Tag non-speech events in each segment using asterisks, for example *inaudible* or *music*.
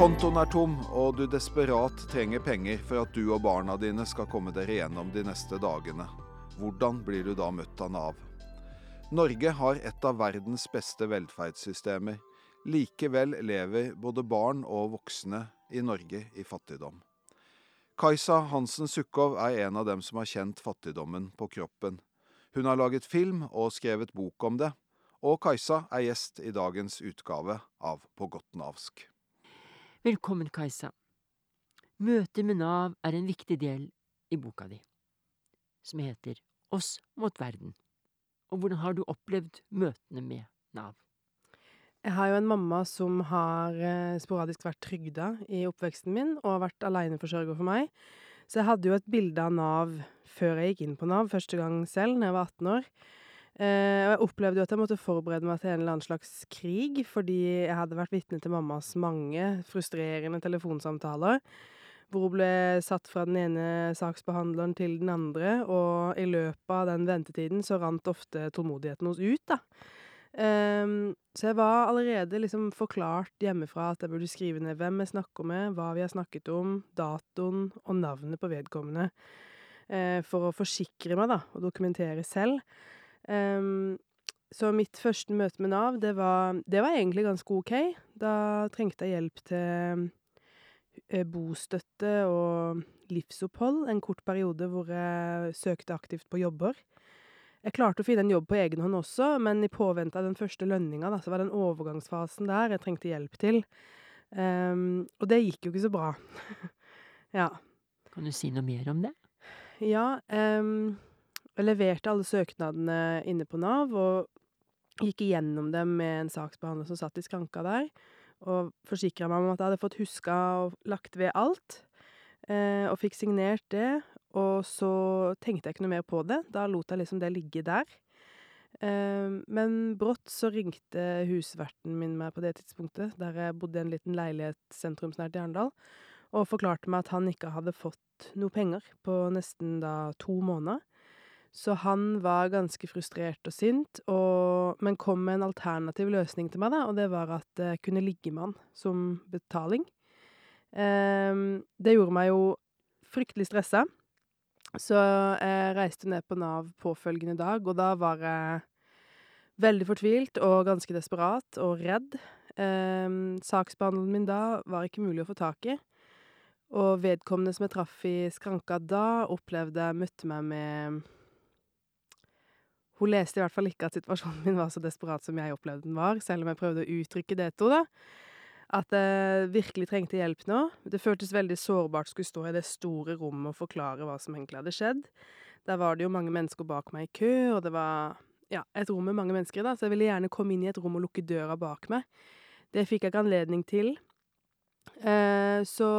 Kontoen er tom, og du desperat trenger penger for at du og barna dine skal komme dere gjennom de neste dagene. Hvordan blir du da møtt av Nav? Norge har et av verdens beste velferdssystemer. Likevel lever både barn og voksne i Norge i fattigdom. Kajsa Hansen Sukkov er en av dem som har kjent fattigdommen på kroppen. Hun har laget film og skrevet bok om det, og Kajsa er gjest i dagens utgave av På godt navsk. Velkommen, Kajsa. Møtet med Nav er en viktig del i boka di, som heter Oss mot verden. Og hvordan har du opplevd møtene med Nav? Jeg har jo en mamma som har eh, sporadisk vært trygda i oppveksten min, og har vært aleneforsørger for meg. Så jeg hadde jo et bilde av Nav før jeg gikk inn på Nav, første gang selv, da jeg var 18 år. Eh, og jeg opplevde jo at jeg måtte forberede meg til en eller annen slags krig, fordi jeg hadde vært vitne til mammas mange frustrerende telefonsamtaler, hvor hun ble satt fra den ene saksbehandleren til den andre, og i løpet av den ventetiden så rant ofte tålmodigheten hos ut, da. Um, så jeg var allerede liksom forklart hjemmefra at jeg burde skrive ned hvem jeg snakker med, hva vi har snakket om, datoen og navnet på vedkommende, uh, for å forsikre meg, da, og dokumentere selv. Um, så mitt første møte med Nav, det var, det var egentlig ganske ok. Da trengte jeg hjelp til uh, bostøtte og livsopphold en kort periode hvor jeg søkte aktivt på jobber. Jeg klarte å finne en jobb på egen hånd også, men i påvente av den første lønninga, så var den overgangsfasen der jeg trengte hjelp til. Um, og det gikk jo ikke så bra. *laughs* ja. Kan du si noe mer om det? Ja. Um, jeg leverte alle søknadene inne på Nav, og gikk igjennom dem med en saksbehandler som satt i skranka der, og forsikra meg om at jeg hadde fått huska og lagt ved alt, eh, og fikk signert det, og så tenkte jeg ikke noe mer på det. Da lot jeg liksom det ligge der. Eh, men brått så ringte husverten min meg på det tidspunktet, der jeg bodde i en liten leilighet sentrumsnært i Arendal, og forklarte meg at han ikke hadde fått noe penger på nesten da to måneder. Så han var ganske frustrert og sint, og, men kom med en alternativ løsning til meg, da, og det var at jeg kunne ligge med han som betaling. Um, det gjorde meg jo fryktelig stressa. Så jeg reiste ned på Nav påfølgende dag, og da var jeg veldig fortvilt og ganske desperat og redd. Um, saksbehandleren min da var ikke mulig å få tak i. Og vedkommende som jeg traff i skranka da, opplevde jeg møtte meg med Hun leste i hvert fall ikke at situasjonen min var så desperat som jeg opplevde den var, selv om jeg prøvde å uttrykke det henne, da. At jeg virkelig trengte hjelp nå. Det føltes veldig sårbart å skulle stå i det store rommet og forklare hva som egentlig hadde skjedd. Der var det jo mange mennesker bak meg i kø, og det var ja, et rom med mange mennesker, da, så jeg ville gjerne komme inn i et rom og lukke døra bak meg. Det fikk jeg ikke anledning til. Eh, så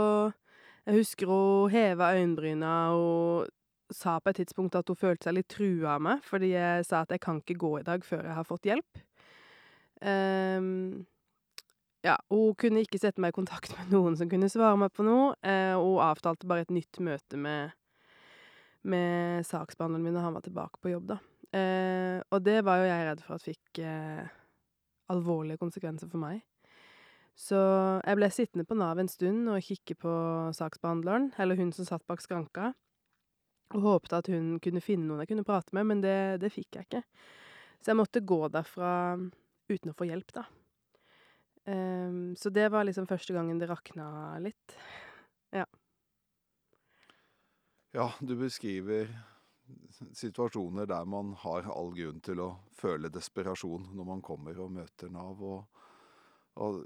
jeg husker hun heva øyenbryna og sa på et tidspunkt at hun følte seg litt trua av meg, fordi jeg sa at jeg kan ikke gå i dag før jeg har fått hjelp. Um, ja, hun kunne ikke sette meg i kontakt med noen som kunne svare meg på noe, eh, og hun avtalte bare et nytt møte med med saksbehandleren min og han var tilbake på jobb, da. Uh, og det var jo jeg redd for at fikk uh, alvorlige konsekvenser for meg. Så jeg ble sittende på Nav en stund og kikke på saksbehandleren, eller hun som satt bak skranka, og håpte at hun kunne finne noen jeg kunne prate med, men det, det fikk jeg ikke. Så jeg måtte gå derfra uten å få hjelp, da. Um, så det var liksom første gangen det rakna litt. Ja. Ja, du beskriver situasjoner der man har all grunn til å føle desperasjon når man kommer og møter Nav. Og, og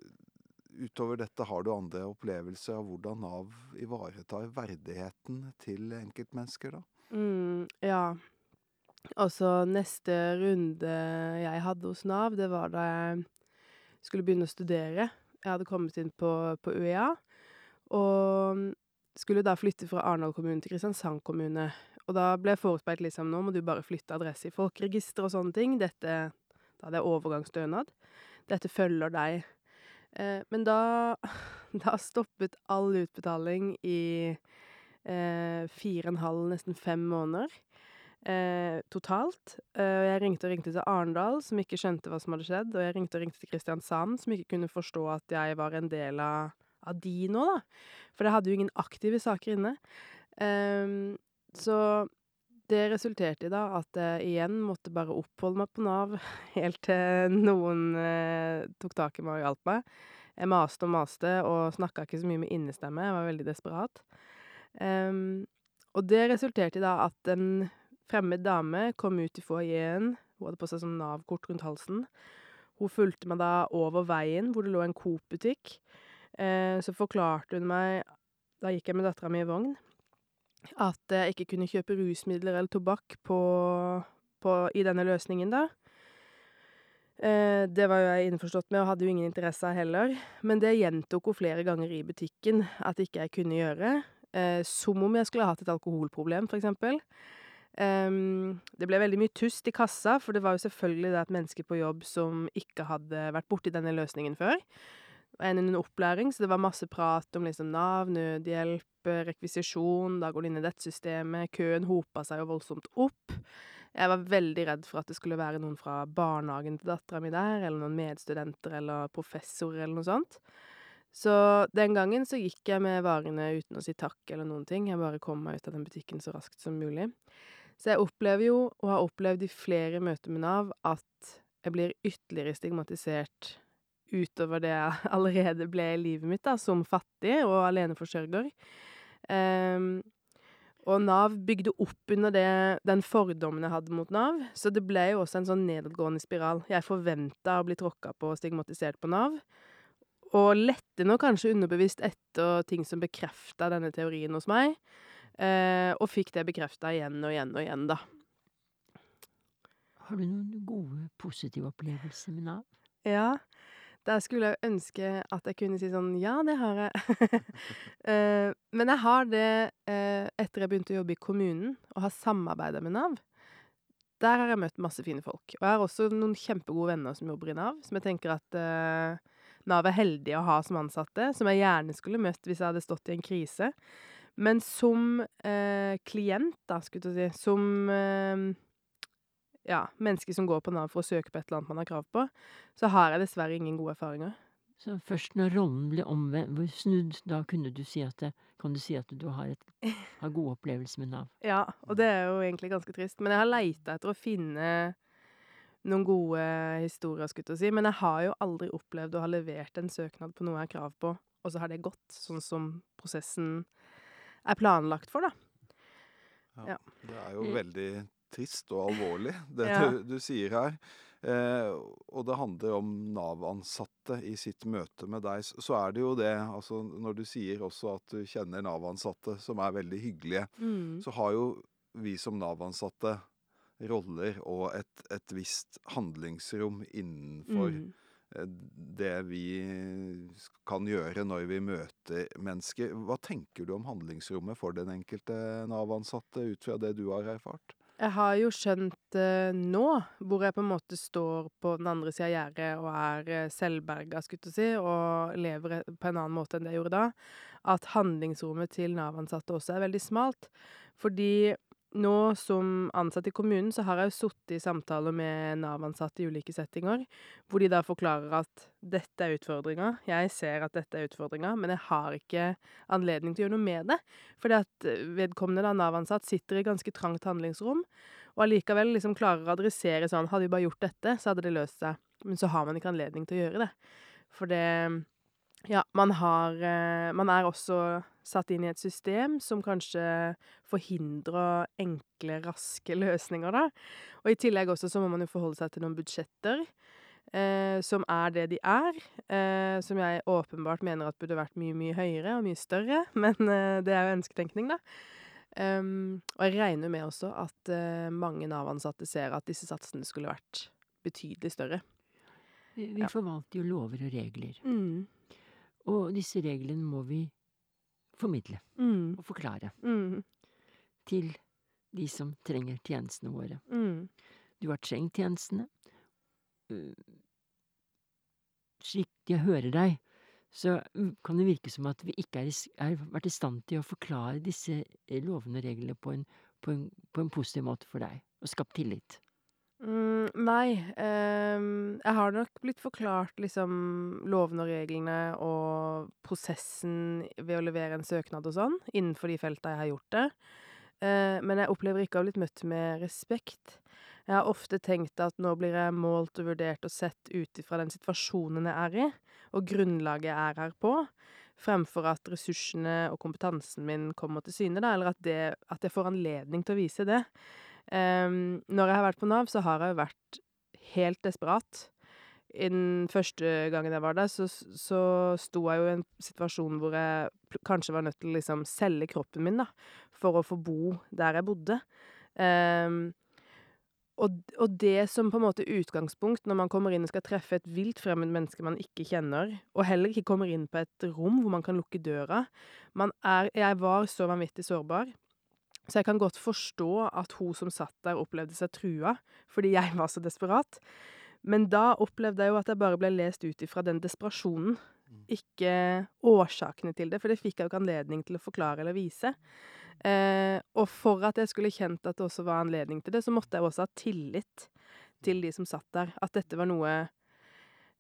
utover dette har du andre opplevelser av hvordan Nav ivaretar verdigheten til enkeltmennesker, da? Mm, ja. Altså, neste runde jeg hadde hos Nav, det var da jeg skulle begynne å studere. Jeg hadde kommet inn på, på UiA, og skulle da flytte fra Arendal kommune til Kristiansand kommune. Og da ble jeg forespeilt liksom nå må du bare flytte adresse i folkeregisteret og sånne ting. Dette Da hadde jeg overgangsstønad. Dette følger deg. Eh, men da *laughs* Da stoppet all utbetaling i eh, fire og en halv, nesten fem måneder eh, totalt. Eh, jeg ringte og ringte til Arendal, som ikke skjønte hva som hadde skjedd, og jeg ringte og ringte til Kristiansand, som ikke kunne forstå at jeg var en del av, av de nå, da. For jeg hadde jo ingen aktive saker inne. Eh, så det resulterte i da at jeg igjen måtte bare oppholde meg på Nav *laughs* helt til noen eh, tok tak i meg og hjalp meg. Jeg maste og maste og snakka ikke så mye med innestemme, jeg var veldig desperat. Um, og det resulterte i da at en fremmed dame kom ut i foajeen. Hun hadde på seg sånn Nav-kort rundt halsen. Hun fulgte meg da over veien hvor det lå en Coop-butikk. Eh, så forklarte hun meg Da gikk jeg med dattera mi i vogn at jeg ikke kunne kjøpe rusmidler eller tobakk på på i denne løsningen, da. Eh, det var jo jeg innforstått med og hadde jo ingen interesse av heller. Men det gjentok hun flere ganger i butikken at ikke jeg kunne gjøre. Eh, som om jeg skulle ha hatt et alkoholproblem, for eksempel. Ehm, det ble veldig mye tust i kassa, for det var jo selvfølgelig det et menneske på jobb som ikke hadde vært borti denne løsningen før. En under opplæring, så det var masse prat om liksom Nav, nødhjelp, rekvisisjon, da går du inn i dette systemet, køen hopa seg jo voldsomt opp. Jeg var veldig redd for at det skulle være noen fra barnehagen til dattera mi der, eller noen medstudenter eller professorer eller noe sånt. Så den gangen så gikk jeg med varene uten å si takk eller noen ting, jeg bare kom meg ut av den butikken så raskt som mulig. Så jeg opplever jo, og har opplevd i flere møter med Nav, at jeg blir ytterligere stigmatisert utover det jeg *laughs* allerede ble i livet mitt, da, som fattig og aleneforsørger. Ehm, og Nav bygde opp under det, den fordommen jeg hadde mot Nav, så det ble jo også en sånn nedadgående spiral. Jeg forventa å bli tråkka på og stigmatisert på Nav, og lette nå kanskje underbevisst etter ting som bekrefta denne teorien hos meg, eh, og fikk det bekrefta igjen og igjen og igjen, da. Har du noen gode, positive opplevelser med Nav? Ja, der skulle jeg ønske at jeg kunne si sånn ja, det har jeg. *laughs* Eh, men jeg har det eh, etter jeg begynte å jobbe i kommunen og har samarbeida med Nav. Der har jeg møtt masse fine folk. Og jeg har også noen kjempegode venner som jobber i Nav, som jeg tenker at eh, Nav er heldig å ha som ansatte, som jeg gjerne skulle møtt hvis jeg hadde stått i en krise. Men som eh, klient, da, skulle jeg si, som eh, ja, mennesker som går på Nav for å søke på et eller annet man har krav på, så har jeg dessverre ingen gode erfaringer. Så først når rollen blir omvendt, snudd, da kunne du si at det, kan du si at du har, et, *laughs* har gode opplevelser med Nav? Ja, og det er jo egentlig ganske trist. Men jeg har leita etter å finne noen gode historier, skulle jeg si. Men jeg har jo aldri opplevd å ha levert en søknad på noe jeg har krav på, og så har det gått sånn som prosessen er planlagt for, da. Ja. Det er jo veldig trist og alvorlig, *laughs* det Ja. du, du sier her. Eh, og det handler om Nav-ansatte i sitt møte med deg. Så- er det jo det, altså når du sier også at du kjenner Nav-ansatte som er veldig hyggelige, Mm. så har jo vi som Nav-ansatte roller og et, et visst handlingsrom innenfor Mm. eh, det vi kan gjøre når vi møter mennesker. Hva tenker du om handlingsrommet for den enkelte Nav-ansatte ut fra det du har erfart? Jeg har jo skjønt eh, nå, hvor jeg på en måte står på den andre sida av gjerdet og er eh, selvberga, skulle jeg si, og lever e- på en annen måte enn det jeg gjorde da, at handlingsrommet til Nav-ansatte også er veldig smalt. Fordi nå som ansatt i kommunen, så har jeg jo sittet i samtaler med Nav-ansatte i ulike settinger, hvor de da forklarer at dette er utfordringa, jeg ser at dette er utfordringa, men jeg har ikke anledning til å gjøre noe med det. Fordi at vedkommende Nav-ansatt sitter i ganske trangt handlingsrom, og allikevel liksom klarer å adressere sånn Hadde vi bare gjort dette, så hadde det løst seg. Men så har man ikke anledning til å gjøre det. For det Ja, man har eh, Man er også satt inn i et system som kanskje forhindrer enkle, raske løsninger, da. Og i tillegg også så må man jo forholde seg til noen budsjetter. Eh, som er det de er. Eh, som jeg åpenbart mener at burde vært mye, mye høyere og mye større. *laughs* Men eh, det er jo ønsketenkning, da. Um, og jeg regner med også at eh, mange Nav-ansatte ser at disse satsene skulle vært betydelig større. Vi, vi Ja. forvalter jo lover og regler, Mm. og disse reglene må vi formidle Mm. og forklare Mm. til de som trenger tjenestene våre. Mm. Du har trengt tjenestene. Uh, Slik jeg hører deg, så kan det virke som at vi ikke er vært i stand til å forklare disse lovene og reglene på en, på, en, på en positiv måte for deg, og skapt tillit. Mm, nei. Um, jeg har nok blitt forklart liksom lovene og reglene og prosessen ved å levere en søknad og sånn, innenfor de felta jeg har gjort det. Uh, men jeg opplever ikke å ha blitt møtt med respekt. Jeg har ofte tenkt at nå blir jeg målt og vurdert og sett ut ifra den situasjonen jeg er i, og grunnlaget jeg er her på, fremfor at ressursene og kompetansen min kommer til syne, da, eller at det at jeg får anledning til å vise det. Em, når jeg har vært på Nav, så har jeg jo vært helt desperat. I den første gangen jeg var der, så så sto jeg jo i en situasjon hvor jeg kanskje var nødt til å liksom selge kroppen min, da, for å få bo der jeg bodde. Um, og og det som på en måte utgangspunkt når man kommer inn og skal treffe et vilt fremmed menneske man ikke kjenner, og heller ikke kommer inn på et rom hvor man kan lukke døra Man er Jeg var så vanvittig sårbar. Så jeg kan godt forstå at hun som satt der, opplevde seg trua, fordi jeg var så desperat. Men da opplevde jeg jo at jeg bare ble lest ut ifra den desperasjonen, ikke årsakene til det, for det fikk jeg jo ikke anledning til å forklare eller vise. Eh, og for at jeg skulle kjent at det også var anledning til det, så måtte jeg også ha tillit til de som satt der. At dette var noe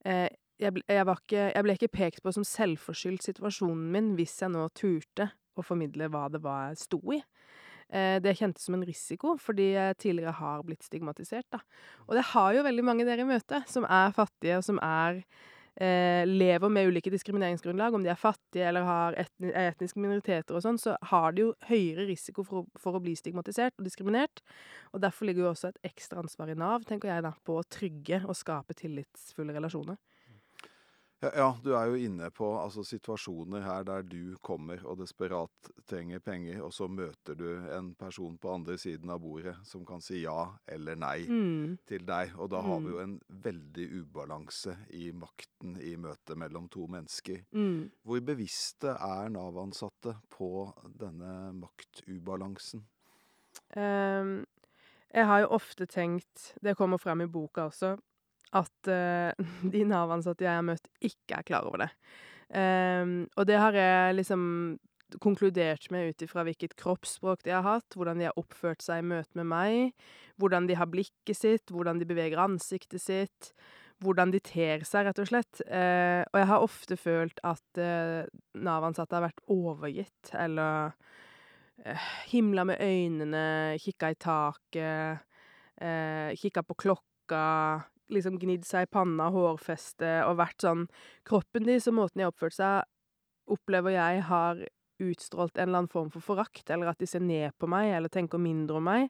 eh, jeg, ble, jeg, var ikke, jeg ble ikke pekt på som selvforskyldt situasjonen min hvis jeg nå turte å formidle hva det var jeg sto i. Eh, det kjentes som en risiko, fordi jeg tidligere har blitt stigmatisert, da. Og det har jo veldig mange dere i møte, som er fattige, og som er eh, lever med ulike diskrimineringsgrunnlag. Om de er fattige eller har etni etniske minoriteter og sånn, så har de jo høyere risiko for å for å bli stigmatisert og diskriminert. Og derfor ligger jo også et ekstra ansvar i Nav, tenker jeg da, på å trygge og skape tillitsfulle relasjoner. Ja, ja, du er jo inne på altså, situasjoner her der du kommer og desperat trenger penger, og så møter du en person på andre siden av bordet som kan si ja eller nei Mm. til deg. Og da har vi Mm. jo en veldig ubalanse i makten i møtet mellom to mennesker. Mm. Hvor bevisste er Nav-ansatte på denne maktubalansen? Um, jeg har jo ofte tenkt, det kommer frem i boka også, at uh, *laughs* de Nav-ansatte jeg har møtt, ikke er klar over det. Um, og det har jeg liksom konkludert med ut ifra hvilket kroppsspråk de har hatt, hvordan de har oppført seg i møte med meg, hvordan de har blikket sitt, hvordan de beveger ansiktet sitt, hvordan de ter seg, rett og slett. Uh, og jeg har ofte følt at uh, Nav-ansatte har vært overgitt, eller uh, himla med øynene, kikka i taket, uh, kikka på klokka, liksom gnidd seg i panna, hårfeste, og vært sånn Kroppen deres og måten de har oppført seg, opplever jeg har utstrålt en eller annen form for forakt, eller at de ser ned på meg, eller tenker mindre om meg.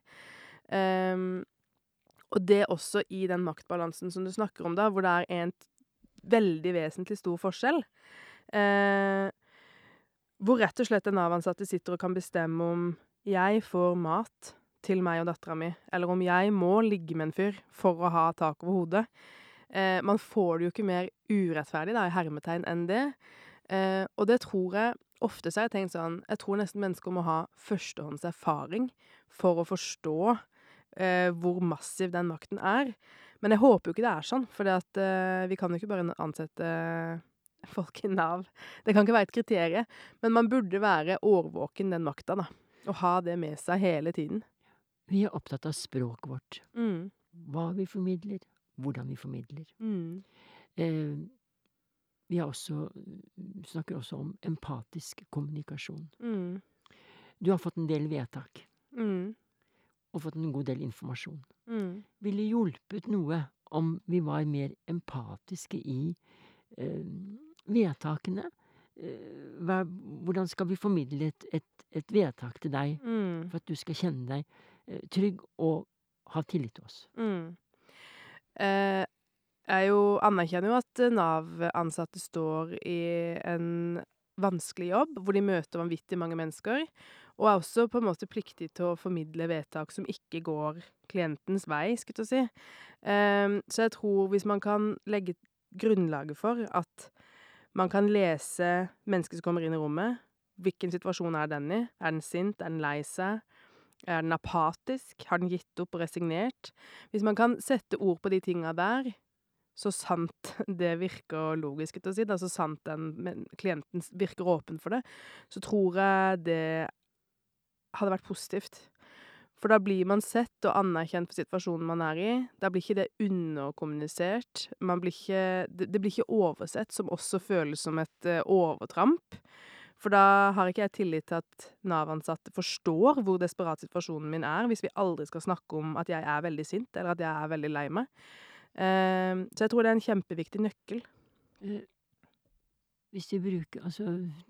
Um, og det også i den maktbalansen som du snakker om da, hvor det er en veldig vesentlig stor forskjell. Uh, hvor rett og slett en Nav-ansatte sitter og kan bestemme om jeg får mat til meg og dattera mi, eller om jeg må ligge med en fyr for å ha tak over hodet. Eh, man får det jo ikke mer urettferdig, da, i hermetegn, enn det. Eh, og det tror jeg Ofte så har jeg tenkt sånn Jeg tror nesten mennesker må ha førstehånds erfaring for å forstå eh, hvor massiv den makten er. Men jeg håper jo ikke det er sånn, for eh, vi kan jo ikke bare ansette folk i Nav. Det kan ikke være et kriterium. Men man burde være årvåken den makta, da. Og ha det med seg hele tiden. Vi er opptatt av språket vårt. Mm. Hva vi formidler, hvordan vi formidler. Mm. Eh, vi også, snakker også om empatisk kommunikasjon. Mm. Du har fått en del vedtak, Mm. og fått en god del informasjon. Mm. Ville hjulpet noe om vi var mer empatiske i eh, vedtakene? Eh, hva, hvordan skal vi formidle et, et, et vedtak til deg Mm. for at du skal kjenne deg trygg og ha tillit til oss? Mm. Eh, jeg jo anerkjenner jo at Nav-ansatte står i en vanskelig jobb, hvor de møter vanvittig mange mennesker, og er også på en måte pliktig til å formidle vedtak som ikke går klientens vei, skulle jeg si. Eh, så jeg tror hvis man kan legge grunnlaget for at man kan lese mennesket som kommer inn i rommet, hvilken situasjon er den i? Er den sint? Er den lei seg? Er den apatisk? Har den gitt opp og resignert? Hvis man kan sette ord på de tinga der, så sant *laughs* det virker logisk, ut å si, da, så sant den klienten virker åpen for det, så tror jeg det hadde vært positivt. For da blir man sett og anerkjent for situasjonen man er i. Da blir ikke det underkommunisert. Blir ikke det det blir ikke oversett, som også føles som et uh, overtramp. For da har ikke jeg tillit til at Nav-ansatte forstår hvor desperat situasjonen min er, hvis vi aldri skal snakke om at jeg er veldig sint, eller at jeg er veldig lei meg. Ehm, så jeg tror det er en kjempeviktig nøkkel. Eh, Hvis de bruker Altså,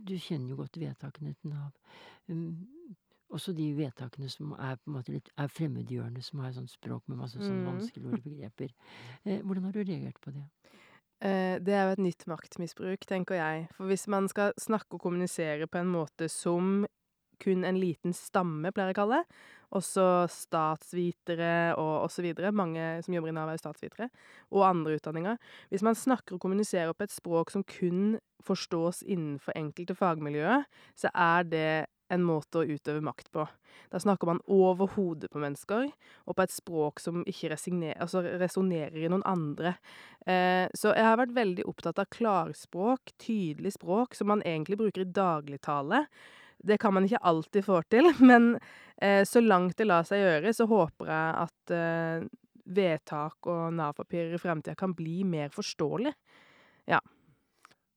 du kjenner jo godt vedtakene til Nav. Um, også de vedtakene som er på en måte litt er fremmedgjørende, som har et sånt språk med masse sånn ord og begreper. Eh, hvordan har du reagert på det? Eh, det er jo et nytt maktmisbruk, tenker jeg. For hvis man skal snakke og kommunisere på en måte som kun en liten stamme pleier å kalle det, også statsvitere og osv., mange som jobber i Nav er jo statsvitere, og andre utdanninger Hvis man snakker og kommuniserer på et språk som kun forstås innenfor enkelte fagmiljøer, så er det en måte å utøve makt på. Da snakker man over hodet på mennesker, og på et språk som ikke altså resonnerer i noen andre. Eh, så jeg har vært veldig opptatt av klarspråk, tydelig språk, som man egentlig bruker i dagligtale. Det kan man ikke alltid få til, *laughs* men eh, så langt det lar seg gjøre, så håper jeg at eh, vedtak og Nav-papirer i fremtida kan bli mer forståelig.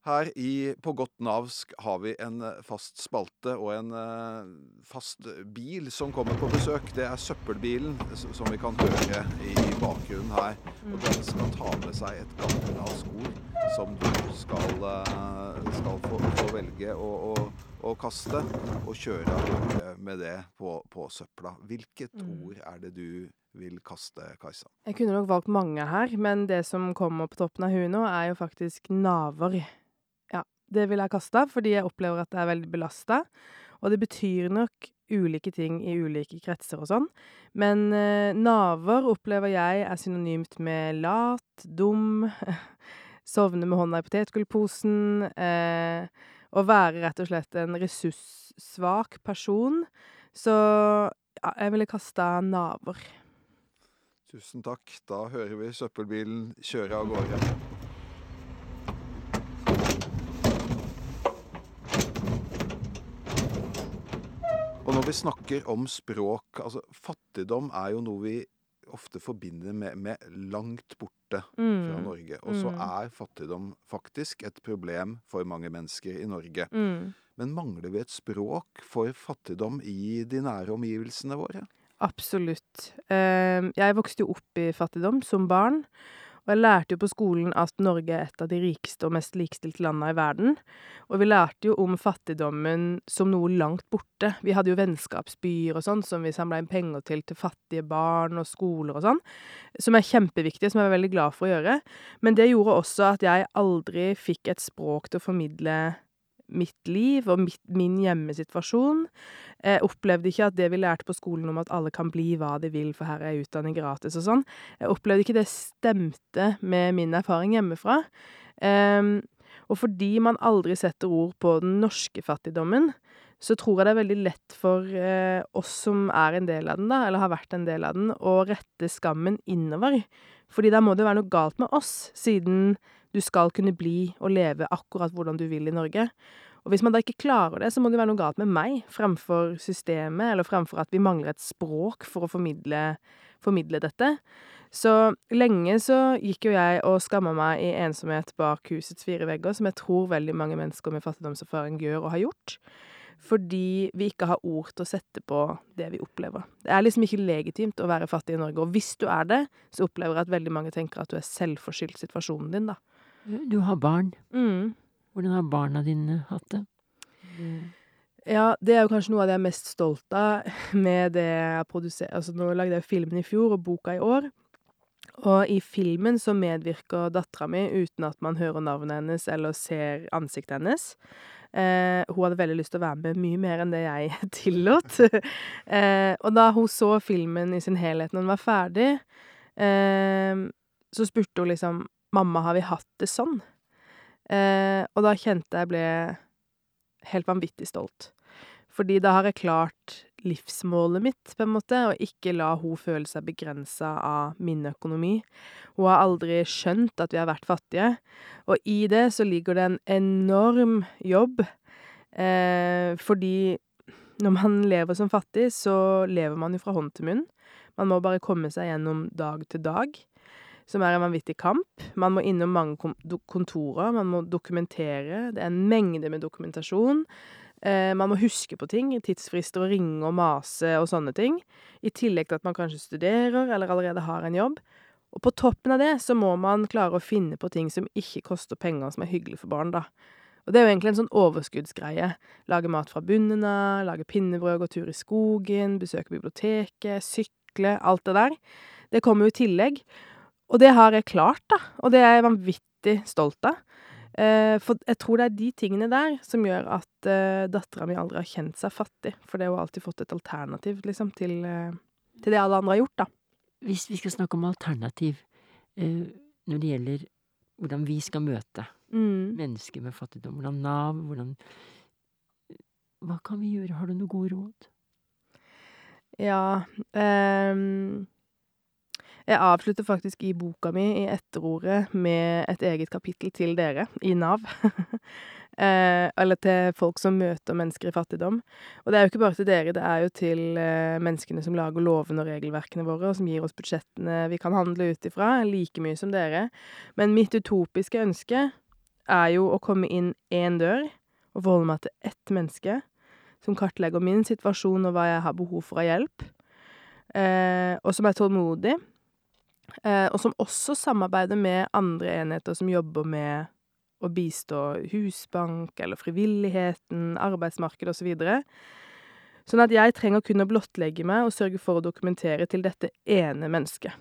Her i På godt navsk har vi en eh, fast spalte og en eh, fast bil som kommer på besøk. Det er søppelbilen som vi kan høre i bakgrunnen her. Og den skal ta med seg et gammelt ord som du skal, eh, skal få, få velge å, å, å kaste, og kjøre av gårde med det på, på søpla. Hvilket Mm. ord er det du vil kaste, Kajsa? Jeg kunne nok valgt mange her, men det som kommer på toppen av huet nå, er jo faktisk naver. Det vil jeg kaste, fordi jeg opplever at det er veldig belasta. Og det betyr nok ulike ting i ulike kretser og sånn. Men eh, naver opplever jeg er synonymt med lat, dum, *laughs* sovne med hånda i potetgullposen, eh, å være rett og slett en ressurssvak person. Så ja, jeg ville kasta naver. Tusen takk. Da hører vi søppelbilen kjøre av gårde. Når vi snakker om språk altså Fattigdom er jo noe vi ofte forbinder med, med langt borte fra Mm. Norge. Og så Mm. er fattigdom faktisk et problem for mange mennesker i Norge. Mm. Men mangler vi et språk for fattigdom i de nære omgivelsene våre? Absolutt. Eh, jeg vokste jo opp i fattigdom som barn, og jeg lærte jo på skolen at Norge er et av de rikeste og mest likestilte landene i verden. Og vi lærte jo om fattigdommen som noe langt borte. Vi hadde jo vennskapsbyer og sånn, som vi samla inn penger til til fattige barn og skoler og sånn, som er kjempeviktige, som jeg var veldig glad for å gjøre. Men det gjorde også at jeg aldri fikk et språk til å formidle mitt liv og mitt, min hjemmesituasjon. Jeg opplevde ikke at det vi lærte på skolen om at alle kan bli hva de vil, for her er utdanning gratis og sånn, jeg opplevde ikke det stemte med min erfaring hjemmefra. Um, og fordi man aldri setter ord på den norske fattigdommen, så tror jeg det er veldig lett for eh, oss som er en del av den, da, eller har vært en del av den, å rette skammen innover. Fordi da må det være noe galt med oss, siden du skal kunne bli og leve akkurat hvordan du vil i Norge. Og hvis man da ikke klarer det, så må det være noe galt med meg, fremfor systemet, eller fremfor at vi mangler et språk for å formidle, formidle dette. Så lenge så gikk jo jeg og skamma meg i ensomhet bak husets fire vegger, som jeg tror veldig mange mennesker med fattigdomserfaring gjør og har gjort. Fordi vi ikke har ord til å sette på det vi opplever. Det er liksom ikke legitimt å være fattig i Norge, og hvis du er det, så opplever jeg at veldig mange tenker at du er selvforskyldt situasjonen din, da. Du har barn. Mm. Hvordan har barna dine hatt det? Ja, det er jo kanskje noe av det jeg er mest stolt av med det jeg produserer. Altså, nå lagde jeg filmen i fjor og boka i år. Og i filmen så medvirker dattera mi uten at man hører navnet hennes eller ser ansiktet hennes. Eh, hun hadde veldig lyst til å være med mye mer enn det jeg *laughs* tillot. eh, og da hun så filmen i sin helhet når den var ferdig, eh, så spurte hun liksom 'Mamma, har vi hatt det sånn?' Eh, og da kjente jeg ble helt vanvittig stolt. Fordi da har jeg klart livsmålet mitt, på en måte, og ikke la hun føle seg begrensa av min økonomi. Hun har aldri skjønt at vi har vært fattige, og i det så ligger det en enorm jobb, eh, fordi når man lever som fattig, så lever man jo fra hånd til munn. Man må bare komme seg gjennom dag til dag, som er en vanvittig kamp. Man må innom mange kontorer, man må dokumentere. Det er en mengde med dokumentasjon. Eh, man må huske på ting, tidsfrister og ringe og mase og sånne ting. I tillegg til at man kanskje studerer eller allerede har en jobb. Og på toppen av det så må man klare å finne på ting som ikke koster penger, som er hyggelig for barn, da. Og det er jo egentlig en sånn overskuddsgreie. Lage mat fra bunnen av, lage pinnebrød, gå tur i skogen, besøke biblioteket, sykle, alt det der. Det kommer jo i tillegg. Og det har jeg klart, da. Og det er jeg vanvittig stolt av. Eh, for jeg tror det er de tingene der som gjør at eh, dattera mi aldri har kjent seg fattig. For det har hun alltid fått et alternativ, liksom, til, eh, til det alle andre har gjort, da. Hvis vi skal snakke om alternativ når det gjelder hvordan vi skal møte Mm. mennesker med fattigdom, hvordan Nav, hvordan Hva kan vi gjøre? Har du noen gode råd? Ja ehm, Jeg avslutter faktisk i boka mi, i etterordet, med et eget kapittel til dere i Nav. *laughs* eh, eller til folk som møter mennesker i fattigdom. Og det er jo ikke bare til dere, det er jo til eh, menneskene som lager lovene og regelverkene våre, og som gir oss budsjettene vi kan handle ut ifra, like mye som dere. Men mitt utopiske ønske er jo å komme inn én dør og forholde meg til ett menneske som kartlegger min situasjon og hva jeg har behov for av hjelp, eh, og som er tålmodig, og som også samarbeider med andre enheter som jobber med å bistå Husbank eller frivilligheten, arbeidsmarked osv. Så sånn at jeg trenger å blottlegge meg og sørge for å dokumentere til dette ene mennesket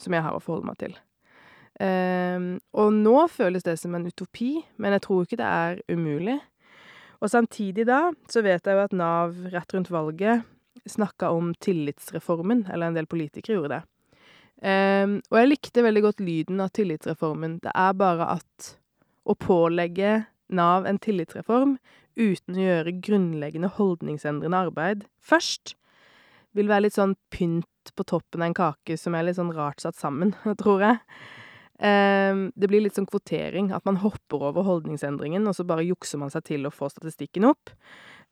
som jeg har å forholde meg til. Um, og nå føles det som en utopi, men jeg tror ikke det er umulig. Og samtidig da, så vet jeg jo at Nav rett rundt valget snakka om tillitsreformen, eller en del politikere gjorde det. Um, og jeg likte veldig godt lyden av tillitsreformen. Det er bare at å pålegge Nav en tillitsreform uten å gjøre grunnleggende holdningsendrende arbeid først, vil være litt sånn pynt på toppen av en kake som er litt sånn rart satt sammen, *laughs* tror jeg. Um, det blir litt sånn kvotering, at man hopper over holdningsendringen, og så bare jukser man seg til å få statistikken opp.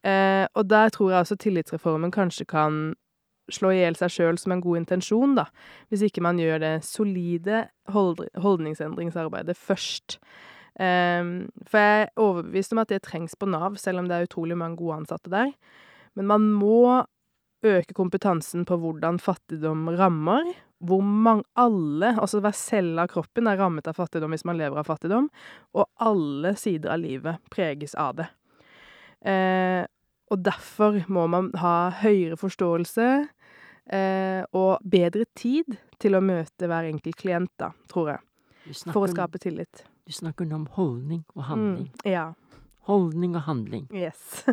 Uh, og der tror jeg også tillitsreformen kanskje kan slå i hjel seg sjøl som en god intensjon, da, hvis ikke man gjør det solide hold holdningsendringsarbeidet først. Um, for jeg er overbevist om at det trengs på Nav, selv om det er utrolig mange gode ansatte der. Men man må øke kompetansen på hvordan fattigdom rammer, hvor mange alle, altså hver celle av kroppen er rammet av fattigdom hvis man lever av fattigdom, og alle sider av livet preges av det. Eh, og derfor må man ha høyere forståelse og bedre tid til å møte hver enkelt klient, da, tror jeg. For å skape tillit. Du snakker nå om holdning og handling. Mm, ja. Holdning og handling. Yes.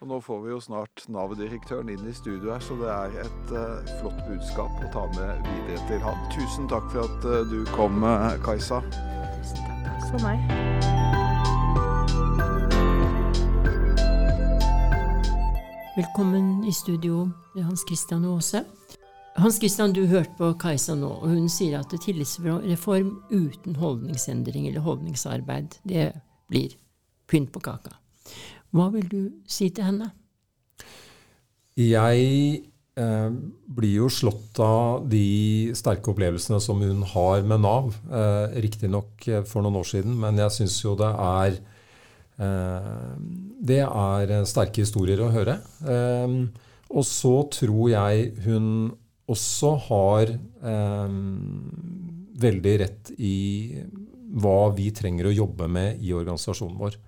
Og nå får vi jo snart Nav-direktøren inn i studio her, så det er et uh, flott budskap å ta med videre til han. Tusen takk for at uh, du kom, uh, Kajsa. Tusen takk. For meg. Velkommen i studio, Hans Christian Aase. Hans Christian, du hørte på Kajsa nå, og hun sier at tillitsreform uten holdningsendring eller holdningsarbeid, det blir pynt på kaka. Hva vil du si til henne? Jeg eh, blir jo slått av de sterke opplevelsene som hun har med Nav. Eh, Riktignok eh, for noen år siden, men jeg syns jo det er Det er sterke historier å høre. Eh, og så tror jeg hun også har eh, veldig rett i hva vi trenger å jobbe med i organisasjonen vår.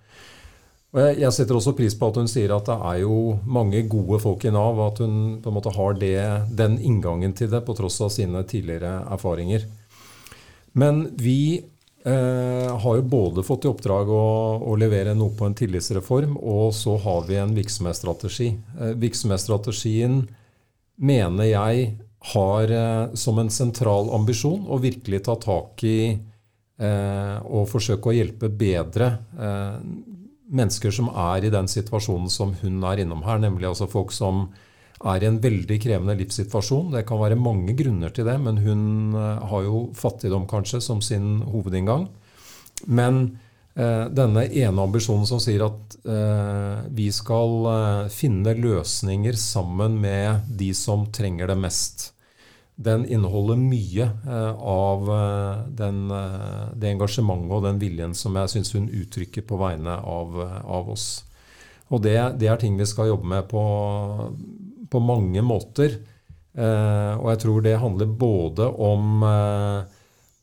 Og jeg, setter også pris på at hun sier at det er jo mange gode folk i Nav, og at hun på en måte har det, den inngangen til det på tross av sine tidligere erfaringer. Men vi eh, har jo både fått i oppdrag å, å, levere noe på en tillitsreform, og så har vi en virksomhetsstrategi. Eh, virksomhetsstrategien mener jeg har eh, som en sentral ambisjon å virkelig ta tak i og forsøke å hjelpe bedre mennesker som er i den situasjonen som hun er innom her, nemlig altså folk som er i en veldig krevende livssituasjon. Det kan være mange grunner til det, men hun eh, har jo fattigdom kanskje som sin hovedinngang. Men eh, denne ene ambisjonen som sier at eh, vi skal eh, finne løsninger sammen med de som trenger det mest. Den inneholder mye eh, av eh, den, det engasjementet og den viljen som jeg syns hun uttrykker på vegne av, av oss. Og det, det, er ting vi skal jobbe med på, på mange måter. og jeg tror det handler både om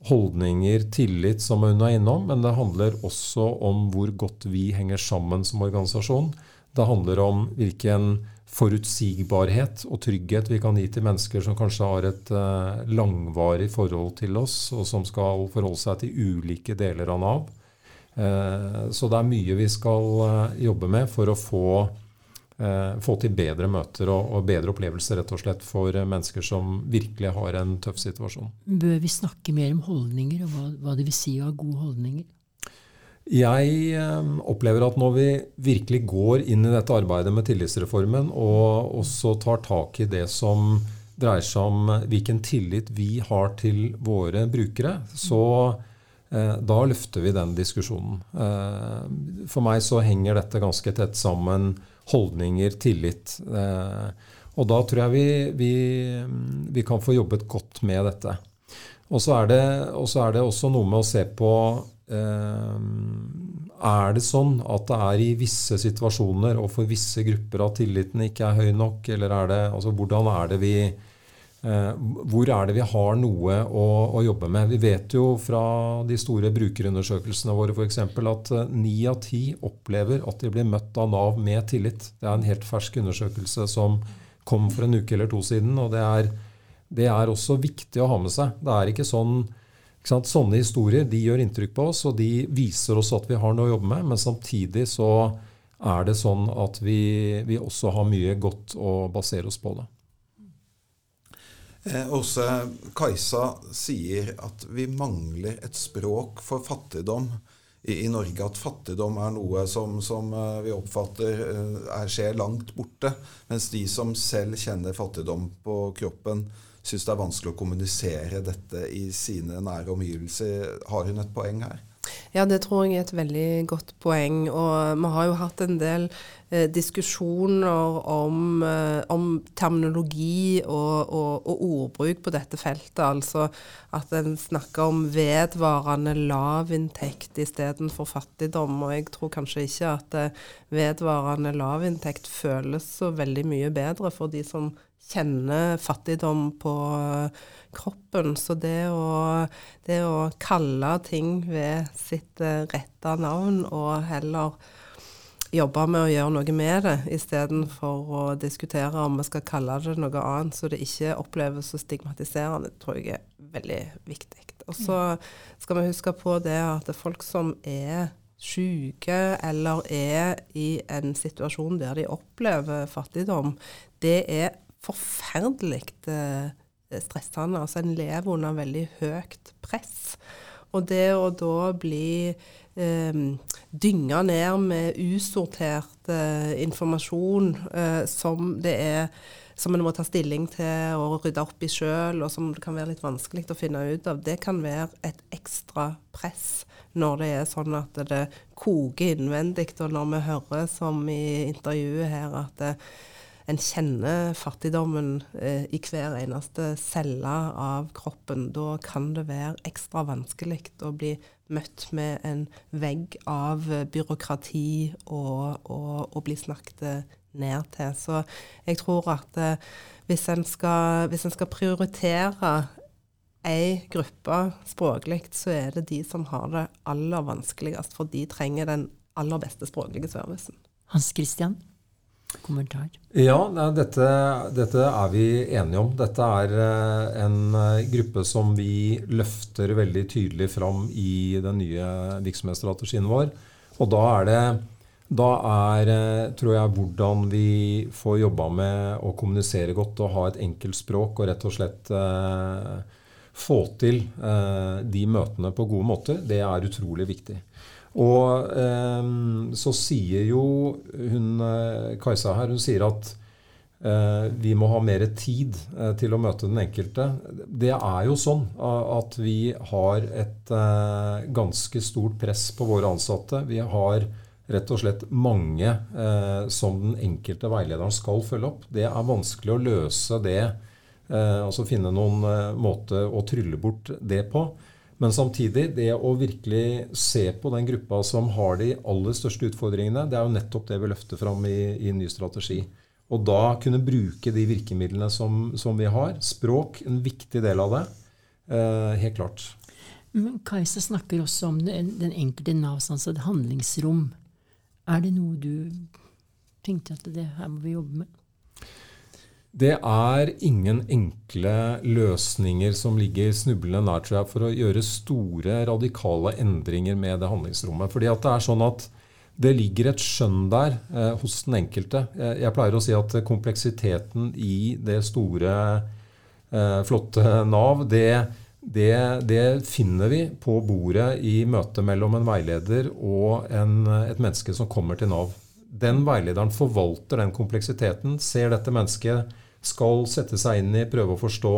holdninger, tillit, som hun er innom, men det handler også om hvor godt vi henger sammen som organisasjon. Det handler om hvilken forutsigbarhet og trygghet vi kan gi til mennesker som kanskje har et uh, langvarig forhold til oss, og som skal forholde seg til ulike deler av Nav. Så det er mye vi skal jobbe med for å få Eh, få til bedre møter og, og, bedre opplevelser rett og slett for eh, mennesker som virkelig har en tøff situasjon. Bør vi snakke mer om holdninger, og hva, hva det vil si å ha gode holdninger? Jeg eh, opplever at når vi virkelig går inn i dette arbeidet med tillitsreformen, og også tar tak i det som dreier seg om hvilken tillit vi har til våre brukere, så eh, da løfter vi den diskusjonen. Eh, for meg så henger dette ganske tett sammen holdninger, tillit. Eh, og da tror jeg vi, vi, vi, kan få jobbet godt med dette. Og så er, er, det også noe med å se på eh, Er det sånn at det er i visse situasjoner og for visse grupper at tilliten ikke er høy nok? Eller er det, altså, hvordan er det vi hvor er det vi har noe å, å, jobbe med? Vi vet jo fra de store brukerundersøkelsene våre f.eks. at eh, ni av ti opplever at de blir møtt av Nav med tillit. Det er en helt fersk undersøkelse som kom for en uke eller to siden. og det er, det er også viktig å ha med seg. Det er ikke sånn ikke sant? Sånne historier de gjør inntrykk på oss, og de viser oss at vi har noe å jobbe med. Men samtidig så er det sånn at vi, vi også har mye godt å basere oss på. det. Eh, også Kajsa sier at vi mangler et språk for fattigdom i, i Norge. At fattigdom er noe som, som uh, vi oppfatter uh, er, skjer langt borte. Mens de som selv kjenner fattigdom på kroppen, syns det er vanskelig å kommunisere dette i sine nære omgivelser. Har hun et poeng her? Ja, det tror jeg er et veldig godt poeng. Og vi har jo hatt en del eh, diskusjoner om, eh, om terminologi og, og, og, ordbruk på dette feltet. Altså at en snakker om vedvarende lavinntekt istedenfor fattigdom. Og jeg tror kanskje ikke at eh, vedvarende lavinntekt føles så veldig mye bedre for de som kjenner fattigdom på kroppen. Så det å, det å kalle ting ved sitt uh, rette navn, og heller jobbe med å gjøre noe med det, istedenfor å diskutere om vi skal kalle det noe annet så det ikke oppleves så stigmatiserende, tror jeg er veldig viktig. Og så skal vi huske på det at folk som er syke eller er i en situasjon der de opplever fattigdom, det er forferdelig eh, stressende. Altså en lever under veldig høyt press. Og det å da bli eh, dynga ned med usortert eh, informasjon eh, som det er som en må ta stilling til og rydde opp i sjøl, og som det kan være litt vanskelig å finne ut av, det kan være et ekstra press når det er sånn at det koker innvendig. Og når vi hører, som i intervjuet her, at det, en kjenner fattigdommen eh, i hver eneste celle av kroppen, da kan det være ekstra vanskelig å bli møtt med en vegg av byråkrati og, og, og bli snakket ned til. Så jeg tror at eh, hvis, en skal, hvis en skal prioritere ei gruppe språklig, så er det de som har det aller vanskeligst, for de trenger den aller beste språklige servicen. Hans Christian? Kommentar? Ja, dette, dette, er vi enige om. Dette er eh, en eh, gruppe som vi løfter veldig tydelig fram i den nye virksomhetsstrategien vår. Og da er det da er, eh, tror jeg, hvordan vi får jobba med å kommunisere godt og ha et enkelt språk og rett og slett eh, få til eh, de møtene på gode måter, det er utrolig viktig. Og eh, så sier jo hun eh, Kajsa her hun sier at Eh, vi må ha mer tid eh, til å møte den enkelte. Det er jo sånn at vi har et eh, ganske stort press på våre ansatte. Vi har rett og slett mange som den enkelte veilederen skal følge opp. Det er vanskelig å løse det, altså finne noen måte å trylle bort det på. Men samtidig, det å virkelig se på den gruppa som har de aller største utfordringene, det er jo nettopp det vi løfter fram i, i ny strategi. Og da kunne bruke de virkemidlene som, som vi har. Språk, en viktig del av det. Eh, helt klart. Men Kajsa snakker også om den, enkelte Navs ansatte handlingsrom. Er det noe du tenkte at det her må vi jobbe med? Det er ingen enkle løsninger som ligger snublende nær tror jeg, for å gjøre store, radikale endringer med det handlingsrommet. Fordi at det er sånn at det ligger et skjønn der eh, hos den enkelte. Jeg, jeg, pleier å si at kompleksiteten i det store, eh, flotte Nav, det, det, det, finner vi på bordet i møtet mellom en veileder og en, et menneske som kommer til Nav. Den veilederen forvalter den kompleksiteten, ser dette mennesket, skal sette seg inn i, prøve å forstå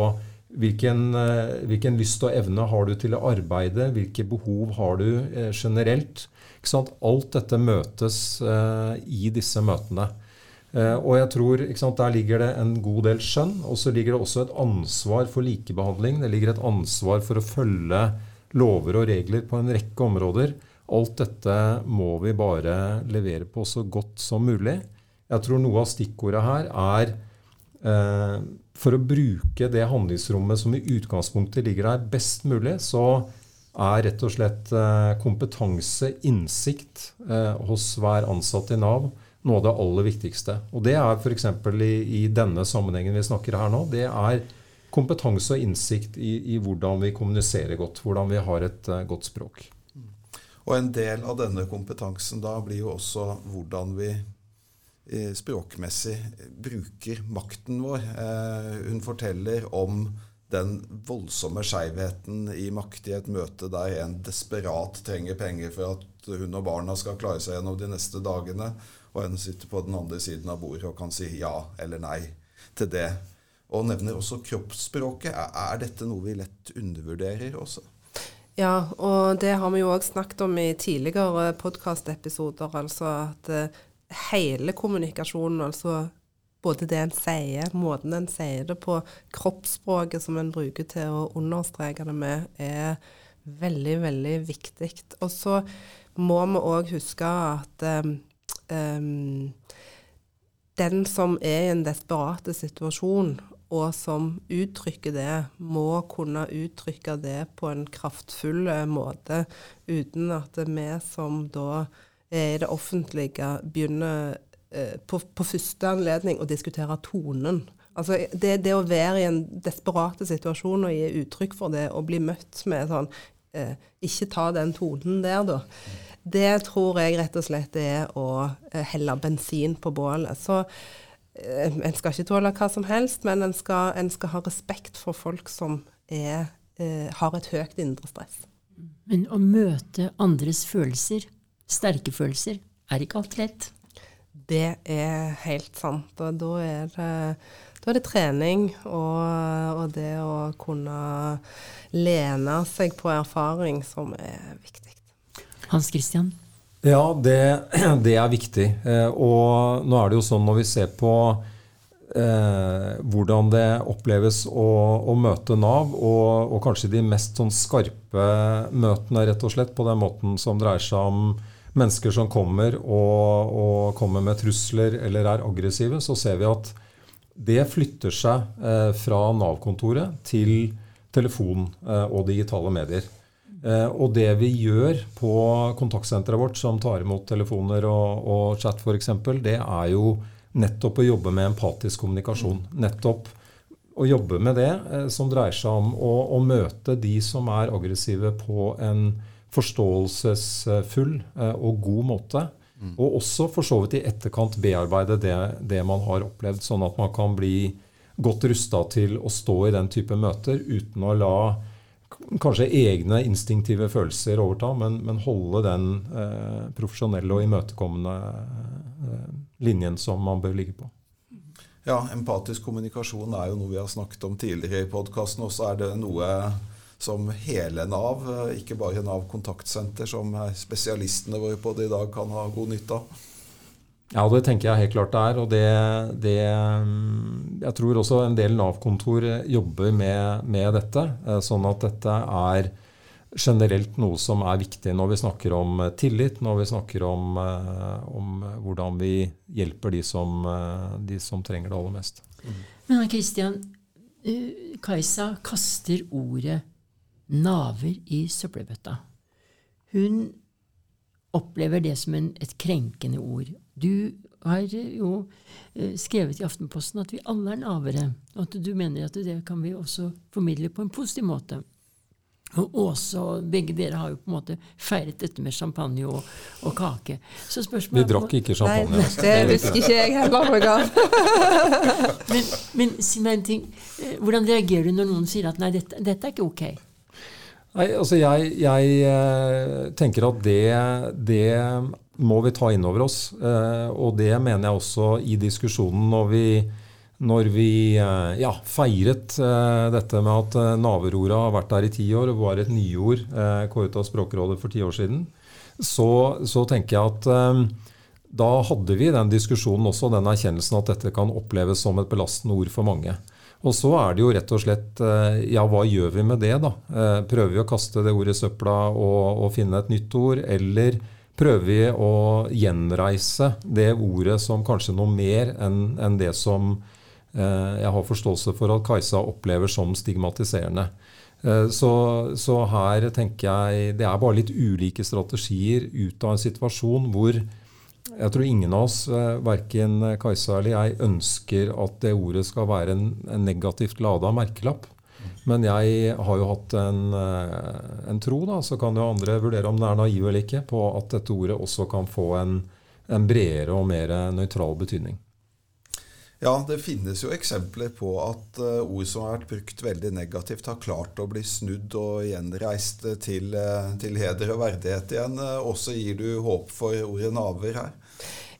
Hvilken, eh, hvilken, lyst og evne har du til å arbeide? Hvilke behov har du eh, generelt? Alt dette møtes eh, i disse møtene. Og jeg tror sant, Der ligger det en god del skjønn. Og så ligger det også et ansvar for likebehandling. Det ligger et ansvar for å følge lover og regler på en rekke områder. Alt dette må vi bare levere på så godt som mulig. Jeg tror noe av stikkordet her er eh, for å bruke det handlingsrommet som i utgangspunktet ligger der, best mulig, så er rett og slett eh, kompetanse, innsikt, eh, hos hver ansatt i Nav noe av det aller viktigste. Og det er f.eks. I, i denne sammenhengen vi snakker her nå, det er kompetanse og innsikt i, i hvordan vi kommuniserer godt, hvordan vi har et uh, godt språk. Og en del av denne kompetansen da blir jo også hvordan vi Eh, språkmessig bruker makten vår. Eh, hun forteller om den voldsomme skeivheten i makt i et møte der en desperat trenger penger for at hun og barna skal klare seg gjennom de neste dagene, og en sitter på den andre siden av bordet og kan si ja eller nei til det. Og nevner også kroppsspråket. Er dette noe vi lett undervurderer også? Ja, og det har vi jo òg snakket om i tidligere podkastepisoder. Altså at eh, hele kommunikasjonen, altså både det en sier, måten en sier det på, kroppsspråket som en bruker til å understreke det med, er veldig, veldig viktig. Og så må vi òg huske at um, den som er i en desperat situasjon, og som uttrykker det, må kunne uttrykke det på en kraftfull måte, uten at vi som da er i det offentlige begynner eh, på, på, første anledning å diskutere tonen. Altså det, det, å være i en desperat situasjon og gi uttrykk for det, og bli møtt med sånn eh, Ikke ta den tonen der, da. Det tror jeg rett og slett er å eh, helle bensin på bålet. Så eh, en skal ikke tåle hva som helst, men en skal, en skal ha respekt for folk som er, eh, har et høyt indre stress. Men å møte andres følelser sterke følelser er ikke alt lett. Det er helt sant. Og da er det, da er det trening og, og, det å kunne lene seg på erfaring som er viktig. Hans Christian? Ja, det, *clears throat* det er viktig. Eh, og nå er det jo sånn når vi ser på eh, hvordan det oppleves å, å møte Nav, og, og, kanskje de mest sånn skarpe møtene, rett og slett, på den måten som dreier seg om mennesker som kommer og, og, kommer med trusler eller er aggressive, så ser vi at det flytter seg eh, fra Nav-kontoret til telefon eh, og digitale medier. Eh, og det vi gjør på kontaktsenteret vårt, som tar imot telefoner og, og chat f.eks., det er jo nettopp å jobbe med empatisk kommunikasjon. Nettopp å jobbe med det eh, som dreier seg om å, å møte de som er aggressive på en forståelsesfull eh, og god måte. Mm. Og også for så vidt i etterkant bearbeide det, det, man har opplevd, sånn at man kan bli godt rusta til å stå i den type møter uten å la kanskje egne instinktive følelser overta, men, men holde den eh, profesjonelle og imøtekommende eh, linjen som man bør ligge på. Ja, empatisk kommunikasjon er jo noe vi har snakket om tidligere i podkasten. Og så er det noe som hele Nav, ikke bare Nav kontaktsenter, som spesialistene våre på det i dag kan ha god nytte av. Ja, det tenker jeg helt klart det er. Og det, det Jeg tror også en del Nav-kontor jobber med, med, dette. Eh, sånn at dette er generelt noe som er viktig når vi snakker om tillit, når vi snakker om, eh, om hvordan vi hjelper de som, eh, de som, trenger det aller mest. Men Kristian, Kajsa kaster ordet 'naver' i søppelbøtta. Hun opplever det som en, et krenkende ord. Du har jo eh, skrevet i Aftenposten at vi alle er navere, og at du mener at det kan vi også formidle på en positiv måte. Og også, begge dere har jo på en måte feiret dette med champagne og, og kake. Så spørsmålet Vi drakk ikke champagne. Nei, det husker ikke jeg heller *laughs* men, men si meg en ting. Eh, hvordan reagerer du når noen sier at nei, dette, dette er ikke ok? Nei, altså jeg, jeg eh, tenker at det, det, må vi ta inn over oss. Eh, og det mener jeg også i diskusjonen når vi, når vi eh, ja, feiret dette med at naverordet har vært der i ti år og var et nyord kåret av Språkrådet for ti år siden. Så, så tenker jeg at da hadde vi den diskusjonen også, den erkjennelsen at dette kan oppleves som et belastende ord for mange. Og så er det jo rett og slett eh, Ja, hva gjør vi med det, da? Eh, prøver vi å kaste det ordet i søpla og, og, finne et nytt ord? Eller prøver vi å gjenreise det ordet som kanskje noe mer enn en det som eh, jeg har forståelse for at Kajsa opplever som stigmatiserende? Eh, så, så, her tenker jeg det er bare litt ulike strategier ut av en situasjon hvor jeg tror ingen av oss, eh, verken Kajsa eller jeg, ønsker at det ordet skal være en, en negativt lada merkelapp. Men jeg har jo hatt en, eh, en, tro, da, så kan jo andre vurdere om den er naiv eller ikke, på at dette ordet også kan få en, en bredere og mer nøytral betydning. Ja, det finnes jo eksempler på at uh, ord som har vært brukt veldig negativt, har klart å bli snudd og gjenreist til, uh, til heder og verdighet igjen. Også gir du håp for ordet naver her?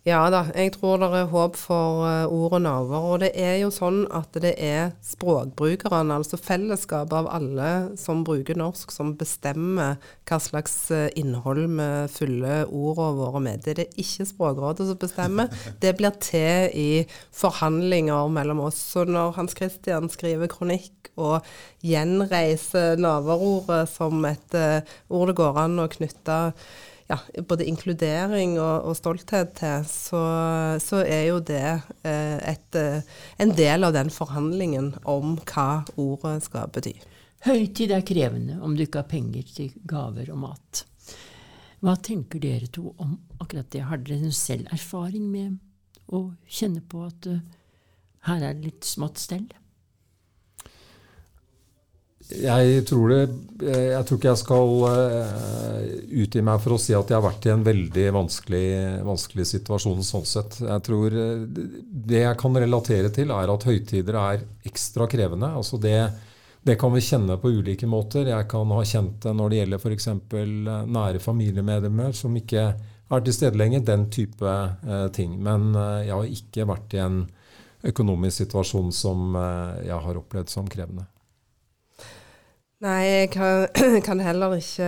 Ja da, jeg tror det er håp for uh, ord og naver. Og det er jo sånn at det er språkbrukerne, altså fellesskapet av alle som bruker norsk, som bestemmer hva slags uh, innhold vi fyller ordene våre med. Det er det ikke Språkrådet som bestemmer. Det blir til i forhandlinger mellom oss. Så når Hans Christian skriver kronikk og gjenreiser naverordet som et uh, ord det går an å knytte ja, både inkludering og, og stolthet til, så, så, er jo det eh, et, eh, en del av den forhandlingen om hva ordet skal bety. Høytid er krevende om du ikke har penger til gaver og mat. Hva tenker dere to om akkurat det? Har dere selv erfaring med å kjenne på at uh, her er det litt smått stell? Jeg tror, det, jeg tror ikke jeg skal uh, utgi meg for å si at jeg har vært i en veldig vanskelig, vanskelig, situasjon sånn sett. Jeg tror eh, Det jeg kan relatere til, er at høytider er ekstra krevende. Altså det, det kan vi kjenne på ulike måter. Jeg kan ha kjent det når det gjelder f.eks. Eh, nære familiemedlemmer som ikke er til stede lenger. Den type ting. Men jeg har ikke vært i en økonomisk situasjon som jeg har opplevd som krevende. Nei, jeg kan, *clears throat* kan, heller ikke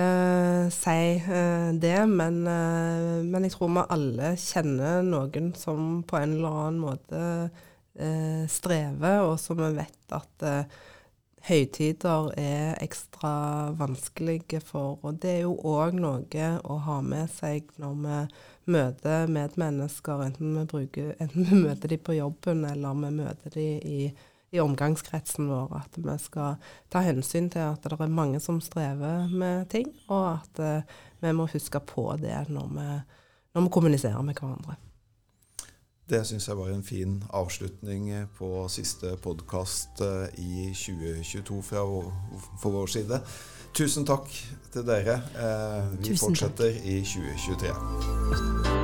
si uh, det. Men, uh, men, jeg tror vi alle kjenner noen som på en eller annen måte uh, strever, og som vi vet at høytider er ekstra vanskelige for. Og det er jo òg noe å ha med seg når vi møter medmennesker, enten vi, bruker, *laughs* enten vi møter dem på jobben eller vi møter dem i i omgangskretsen vår. At vi skal ta hensyn til at det er mange som strever med ting, og at uh, vi må huske på det når vi, når vi kommuniserer med hverandre. Det syns jeg var en fin avslutning på siste podkast eh, i 2022 fra, for vår side. Tusen takk til dere. Eh, vi Tusen fortsetter takk. i 2023.